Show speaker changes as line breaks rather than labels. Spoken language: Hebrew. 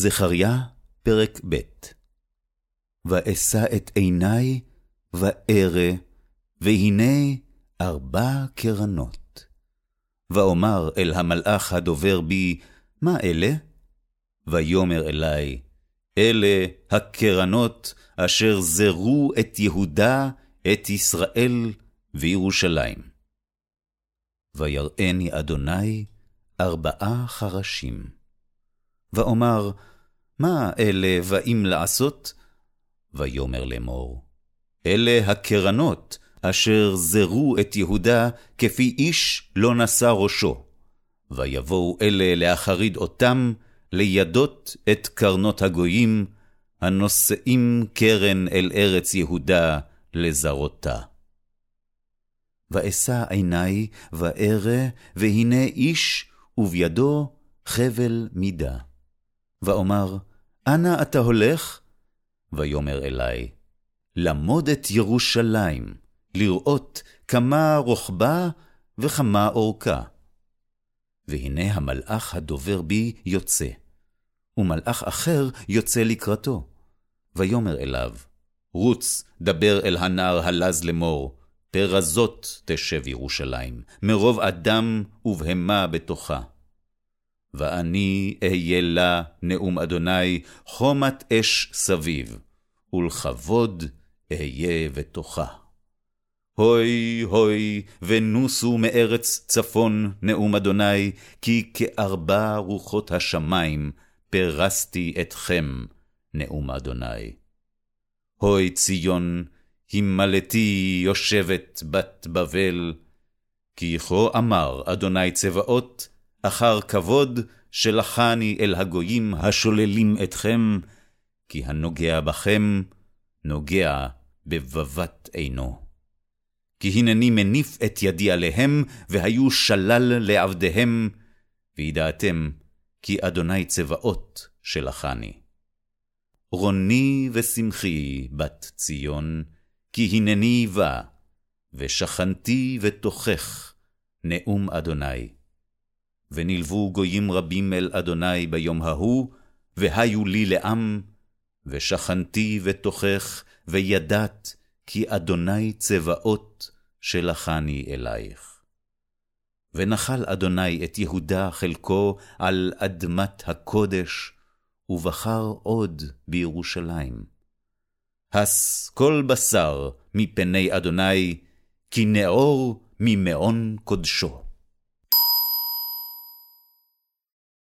זכריה, פרק ב' ואשא את עיני, וארא, והנה ארבע קרנות. ואומר אל המלאך הדובר בי, מה אלה? ויאמר אלי, אלה הקרנות אשר זרו את יהודה, את ישראל וירושלים. ויראני אדוני ארבעה חרשים. ואומר, מה אלה באים לעשות? ויאמר לאמור, אלה הקרנות אשר זרו את יהודה, כפי איש לא נשא ראשו. ויבואו אלה להחריד אותם, לידות את קרנות הגויים, הנושאים קרן אל ארץ יהודה לזרותה. ואשא עיני, וארא, והנה איש, ובידו חבל מידה. ואומר, אנה אתה הולך? ויאמר אלי, למוד את ירושלים, לראות כמה רוחבה וכמה אורכה. והנה המלאך הדובר בי יוצא, ומלאך אחר יוצא לקראתו. ויאמר אליו, רוץ, דבר אל הנער הלז לאמור, פרזות תשב ירושלים, מרוב אדם ובהמה בתוכה. ואני אהיה לה, נאום אדוני, חומת אש סביב, ולכבוד אהיה בתוכה. הוי, הוי, ונוסו מארץ צפון, נאום אדוני, כי כארבע רוחות השמיים פרסתי אתכם, נאום אדוני. הוי ציון, הימלתי יושבת בת בבל, כי כה אמר אדוני צבאות, אחר כבוד שלחני אל הגויים השוללים אתכם, כי הנוגע בכם, נוגע בבבת עינו. כי הנני מניף את ידי עליהם, והיו שלל לעבדיהם, וידעתם כי אדוני צבאות שלחני. רוני ושמחי בת ציון, כי הנני בא, ושכנתי ותוכך, נאום אדוני. ונלוו גויים רבים אל אדוני ביום ההוא, והיו לי לעם, ושכנתי ותוכך, וידעת כי אדוני צבאות שלחני אלייך. ונחל אדוני את יהודה חלקו על אדמת הקודש, ובחר עוד בירושלים. הס כל בשר מפני אדוני, כי נאור ממעון קודשו.